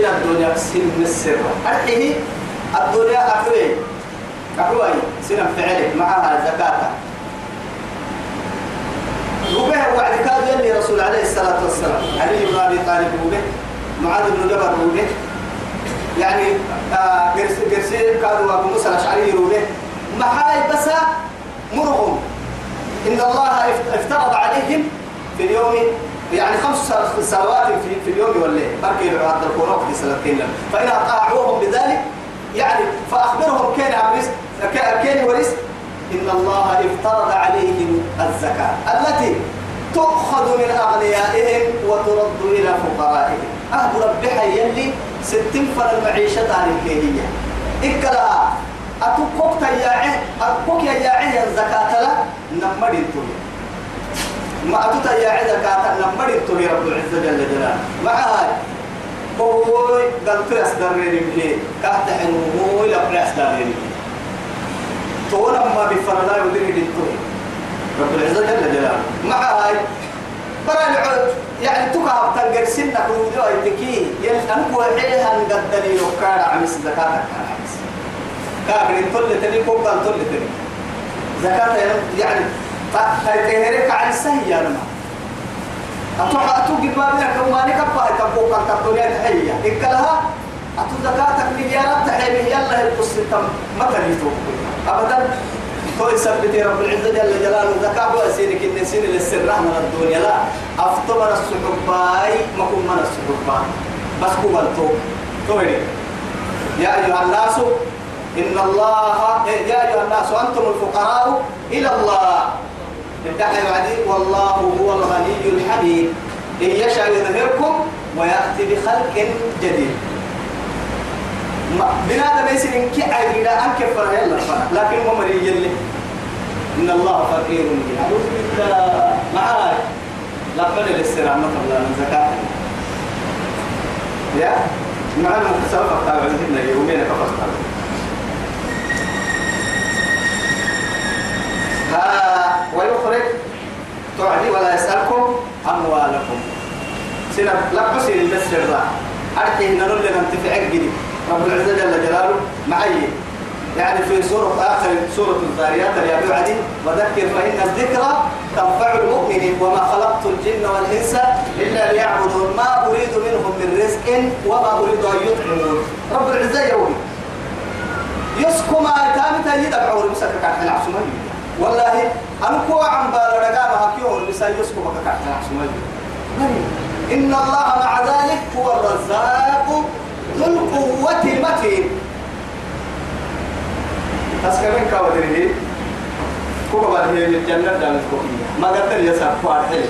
سن الدنيا سن السر. أرحيه الدنيا أحوي أحوي سن فعلك معها زكاة. وبه وعد كاد يلي رسول عليه الصلاة والسلام. علي بن أبي طالب وبه. معاذ بن جبل وبه. يعني قرس قرس كادوا أبو موسى الأشعري وبه. محاي بس مرهم. إن الله افترض عليهم في اليوم يعني خمس صلوات في, في اليوم والليل بركي بعد القرآن في سنتين فإن أطاعوهم بذلك يعني فأخبرهم كان عبرس كان ورس إن الله افترض عليهم الزكاة التي تؤخذ من أغنيائهم وترد إلى فقرائهم. أهد ربها يلي ستين فر المعيشة عن الكيهية إكلا أتوكوك تياعه أتوكوك ياعه الزكاة لا نمر الدنيا. ما أتوتا ياعه زكاة نمر الدنيا رب العزة جل جلاله. مع هاي هو قلت أصدر ريبه كهت حنوه هو لا أصدر ريبه تونا ما بفرلا يودين الدنيا رب العزة جل جلاله. مع هاي برا يعني تكا تنقر سنة كنودو ايتكي يل أنكو عيها نقدني يوكار عمس زكاة كان عمس كاكرين تل تني فوق قال تل تني زكاة يعني يا أيها الناس إن الله يا أيها الناس أنتم الفقراء إلى الله. ادعي بعدي والله هو الغني الحميد. إن يشاء يظهركم ويأتي بخلق جديد. بنادم يصير إن كي عيدا أنك فرح يلا فرح لكن هو مريج اللي إن الله فقير أعوذ بالله. معاي لا بد للسلامة الله من زكاة. يا؟ مع المكسر فقط. عندنا يومين فقط. ها تعدي ولا يسألكم أموالكم. سنة لا بس المسر أرتي نقول لنا جدي رب العزة جل جلاله معي. يعني في سورة آخر سورة الذاريات يا بعدي وذكر فإن الذكرى تنفع المؤمنين وما خلقت الجن والإنس إلا ليعبدون ما أريد منهم من رزق وما أريد أن يطعمون. رب العزة يقول يسكو ما تجد أبعور مسكك عن العصمة والله أنا كوا عم بالرجاء ما هكيون بس يسكو بك إن الله مع ذلك هو الرزاق ذو القوة المتين. أسكنك كودره كوكا بعد هي الجنة دام الكوكية ما لي يسار فار حلي.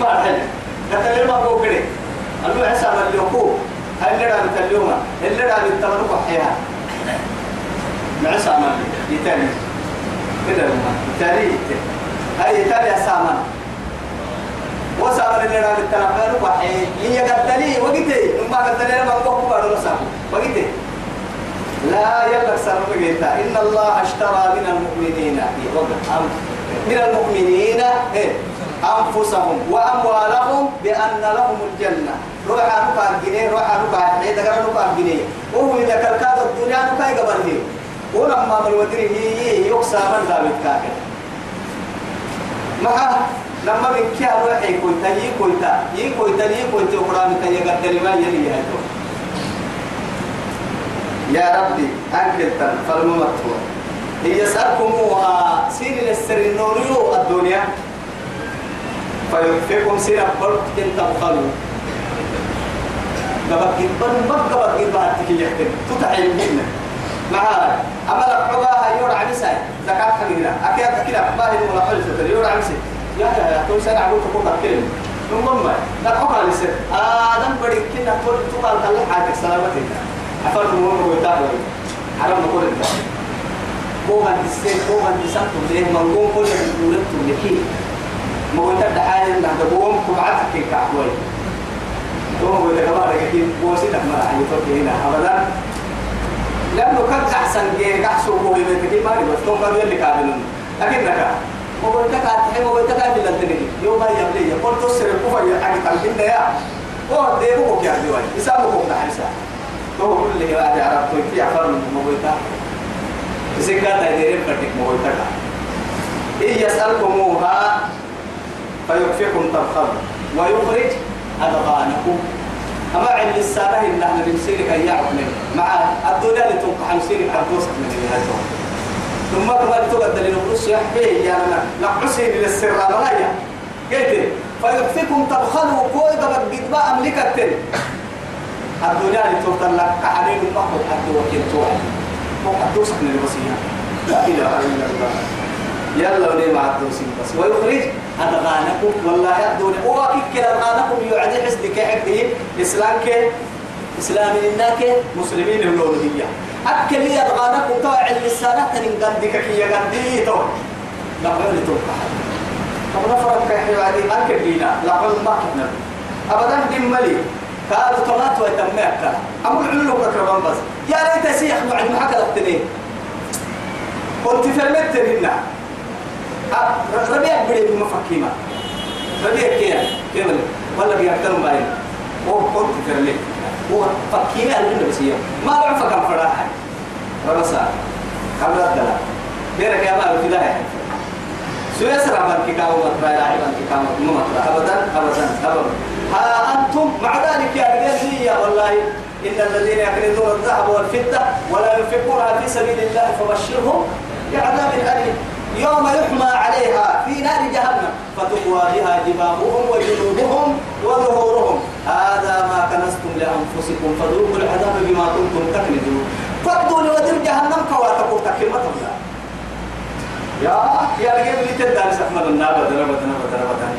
بعد حلي. قلت لي ما هو كده أنو حساب اللي هو هل لنا بتليوما هل لنا بتمرق حياة مع سامان يتاني كده لما يتاني هاي يتاني سامان وسامان اللي لنا بتنقل وحي هي قلت لي وقتي ما قلت لي ما هو كده وقتي. لا يلا سرب إن الله اشترى من المؤمنين من المؤمنين إيه؟ أنفسهم وأموالهم بأن لهم الجنة. روح نقع الجنيه روح نقع الحيدة قال نقع الجنيه وهو إذا كالكاد الدنيا نقع قبله ولما من ودره يقسى من لا بتكاكل معه لما من كيا روح يكويتا يكويتا يكويتا يكويتا وقرامك يقدر ما يلي هاتو يا ربي أنكل تن فالممتوع هي يسألكموها سين للسر النوريو الدنيا. فيكفيكم سين برد كنت تبخلوا. قبل جبن ما قبل جبن تكي يحتم تتعين منه. معها أما لقبها يورع عمسا زكاة حميرة أكيد كده باهي ولا حلسة يورع عمسا يا يا يا كل سنة عبود تقول كلمة. ثم لقبها لسه آدم بدي كنا تقول تقال كل حاجة سلامتك. أفرد مهم ويتابع حرام نقول هو من تسير هو من تسكت ليه؟ منقوم كل من دولت لكي ما هو تبدأ حالي من دبوم كبعتك كعبوي هو هو تكبر لكن بوسيتك ما راح يفكر هنا أبدا. لأنه أحسن جيه كحسو هو يبتكي ما يبغى تو كانوا يلي كاملون لكن نكا ما هو تكاد في الدنيا يوم ما يبلي يقول تصير كوفا يحكي تلقين ده هو ديبوك يا ديوان يسامكم بحرسا هو كل اللي بعد عرب كويت يعفر من مويتا زكاة يديرين كتك مويتا إن يسألكموها فيكفيكم تبخل ويخرج أدغانكم عند السابه إن نحن بنسيرك أيام مع الدنيا اللي تنقح نسيرك أردوسك من اللي ثم كما تقدر لنقص يحبيه أنا نقصي للسر رايا قلت فيكفيكم تبخلوا كوي قبل قد أملكتين الدنيا اللي تفضل لك كحنين المحضر حتى وكيل توعي وحدوسك من الوصية. لا إله إلا الله. يلا ولي مع الدوسين بس. ويخرج أدغانكم والله يأدون وأكيد كلا أدغانكم يعدي حسد كحكه إسلام كي إسلام إنك مسلمين الأولوية أكل لي أدغانكم توع اللسانة تنقدك كي يقدي تو لقد توقع طب نفرق كحي وعدي أكل لينا لقد ما كنا أبدا دملي كادوا طمات ويتمعك أقول علو كربان بس يا ليت سيح بعد ما حكى لقتني كنت فرمت هنا ربيع بدي بمفكيمة ربيع كيا كيف ولا بيأكلوا باين هو كنت فرمت هو فكيمة اللي بس ما بعرف كم فراحة ربسا قبل الدلا بيرك يا مال في ده سويس رابن كيكاو مطرا لا عبن كيكاو مطرا أبدا أبدا أبدا. ها أنتم مع ذلك يا رجال والله إن الذين يكنزون الذهب والفضة ولا ينفقونها في سبيل الله فبشرهم بعذاب أليم. يوم يحمى عليها في نار جهنم فتقوى بها جباههم وجنوبهم وظهورهم. هذا ما كنستم لأنفسكم فذوقوا العذاب بما كنتم تكنزون. فقدوا لودر جهنم كواتكم تكلمة الله. يا يا رجال اللي تدعي سحمل النار بدنا بدنا بدنا بدنا.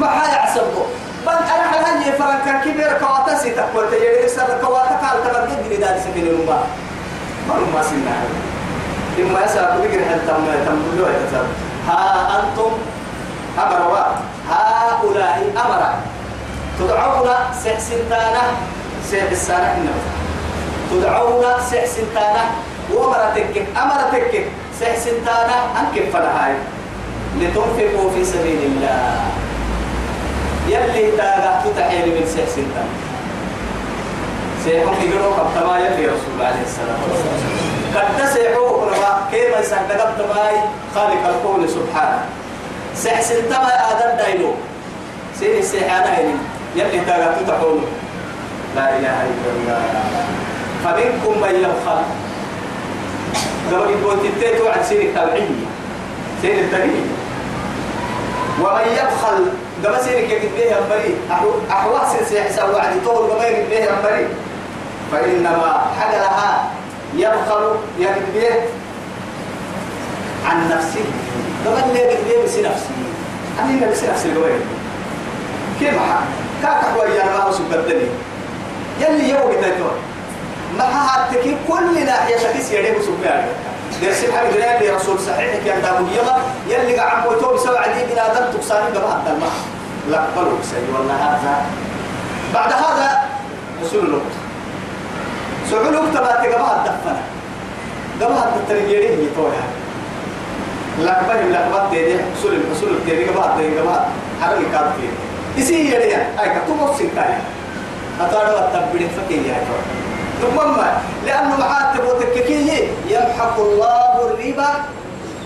ما حيعصبوا بل أنا على هني فرنك كبير كواتا سيتا قلت يا سر كواتا قال تبدل لي داري سكين الماء ما ما سينا. إما يسأل بقدر هل تم تم له ها أنتم أمروا. هؤلاء أمر تدعون سحسنتانا سحسنتانا تدعون سحسنتانا ومرتك أمرتك. سحسنتانا أنك فلهاي لتنفقوا في سبيل الله. يلي تاغا تتحيل من سحسنتانا سيحون يقولوا كما يلي رسول الله عليه والسلام. قد تسيحوا ربا كيف يسندقت ماي خالق الكون سبحانه. سحسن تما آدم دايلو سيني سيحانا هيني. يلي تاغا تتحول لا إله إلا الله. فمنكم من يبخل قبل يقول تتيتو عن سيني التوعية سيني التقية ومن يبخل قبل سيني كيف به أمبري أحواس سيحسا وعدي طول قبل به أمبري فإنما حدلها يبخل يكبيه عن نفسه قبل لي يكبيه بس نفسه أنا بس نفسي القوي كيف حق كاك أنا ما أسوق الدنيا يلي يوم بتاعته ما هاتك كل ناحية شكيس يديه يعني درس الحمد لله اللي رسول صحيح؟ كان دابو يلا يلي قاعد بوتو بسوي عدي بلا دم تقصاني قبل هذا الماء لا قالوا سيدي والله هذا. بعد هذا رسول الله. سعلوك تبات قبها الدفنة قبها التريجيري هي توها لقبه لقبة دي دي حصول الحصول التيري قبها دي قبها حرمي كاد فيه. إسي يديا أي كتوم سنكايا أتارو التبدي فكي يا ثم لأنه معاتب وتككيه يمحق الله الربا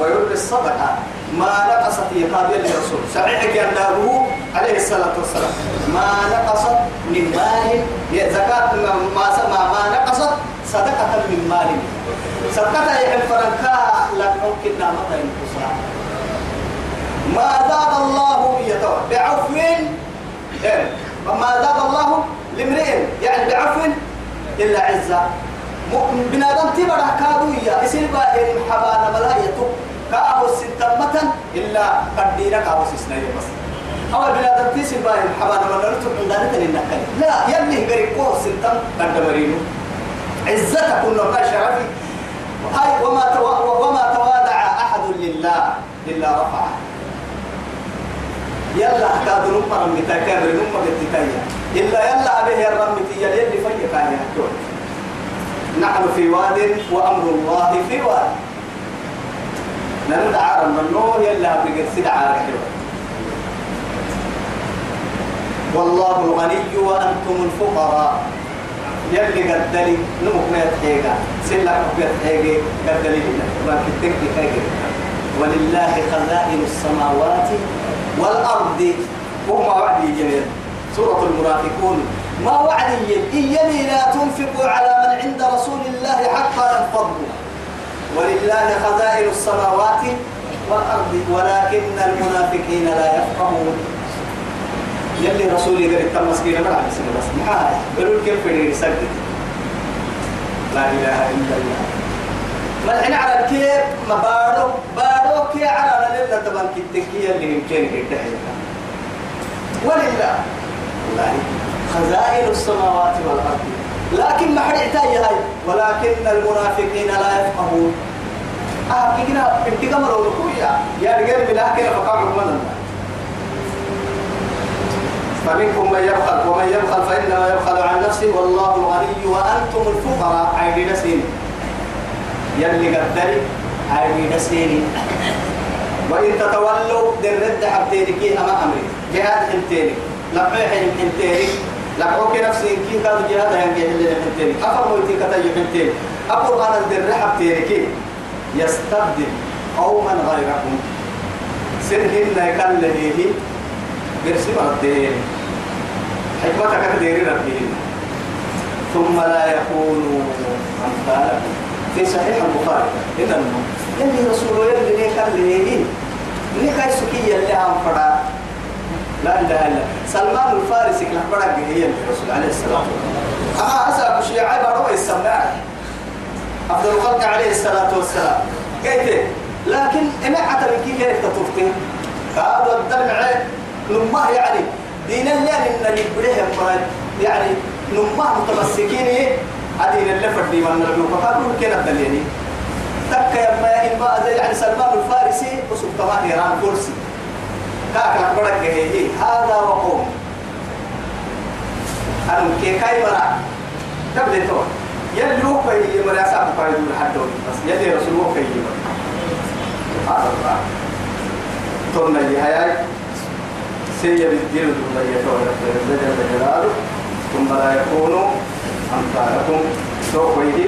ويربي الصدقة. ما نقصت في قابل الرسول. صحيح كان داره عليه الصلاة والسلام. ما نقصت من مال. زكاة ما ما ما نقصت صدقة من مال. صدقة يحب فرنكا لك ممكن نعمة ينقصها ما زاد الله بيته بعفو. ما زاد الله لامرئ يعني بعفو. إلا عزة. بنادم تبرع كادوية يصير باهر حبانا ملايته كابو ستمة إلا قدينا كابو سسنا بس. أو بنادم تيسير باهر حبانا ملايته عندنا تنين لا يلي غير كو ستم قد مرينو عزتك كنا شرفي. هاي وما وما تواضع أحد لله إلا رفعه. يلا كاد نمر من تكبر نمر التكاية إلا يلا به الرمتي يلي فيك يا نحن في واد وأمر الله في واد. نندع من نور يلا بقر سدع والله الغني وأنتم الفقراء. يلي قدلي نمك ما يتحيقا. سلا ما يتحيقا قدلي ما كتنك حيقا ولله خزائن السماوات والأرض. وهم وعدي جميل. سورة المنافقون. ما وعدي؟ إيني لا تنفقوا على من عند رسول الله حتى ينفضوا ولله خزائن السماوات والأرض. ولكن المنافقين لا يفقهون. يلي رسولي قال التم مسكين ما عم يسمى بس محاها قالوا كيف في سجد. لا إله إلا الله. ما الحين على الكيف ما بارو بارو كي على لله تبان كتكية اللي يمكن يتحيك ولله. والله. خزائن السماوات والأرض. لكن ما حد يحتاج هاي. ولكن المنافقين لا يفقهون. آه كنا انتقام لو يا يا رجال بلا كنا فقام من فمنكم من يبخل ومن يبخل فإنما يبخل عن نفسه والله الغني وأنتم الفقراء. عيدي نسين يلي قدري عيدي نسين وإن تتولوا درد حبتينك أما أمري. جهاد حمتينك لقيح حمتينك لقوك نفسي كي كانوا جهاد هنجي اللي حمتينك أفر مويتي كتاي حمتينك أقول أنا الدر حبتينك يستبدل قوما غيركم. سنهن يكلمه. برسم الدين. حكمتك كدير ربهم ثم لا يكونوا أمثالكم. في صحيح البخاري. إذا يلي رسول يلي ليه كان ليه ليه؟ كاي سكية اللي عم فدا لا إله إلا سلمان الفارسي كلا فدا هي الرسول عليه السلام. أما أسأل الشيعة بارو يسمع أفضل الخلق عليه الصلاة والسلام. كيف؟ لكن إما حتى من كيف تطفتين هذا الدمع نمه يعني دين الله إن نبرهم يعني نمه متمسكين أدين اللي فردي من نلقوا فقالوا كنا دليني تك يا ما إما زي يعني سلمان الفارسي وسوق طبعا إيران كرسي كاك أكبرك هي هذا وقوم. أنا كي كاي مرا. تبدي تو يلي هو كي مرا. ساب كاي دون حد بس يلي رسول هو كي هذا الله. تونا هاي. سيجب الدين دون يتوه جل جلاله ثم لا يكونوا أمثالكم سوقه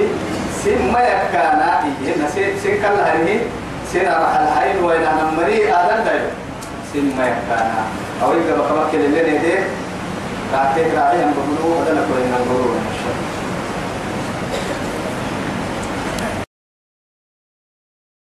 سن ما يكانا إيه سن سن كل هذه سن راح الحين وين أنا مري آدم دايو سن ما يكانا أو اللي نده راح تكره عليهم بقولوا هذا نقول إنهم بقولوا.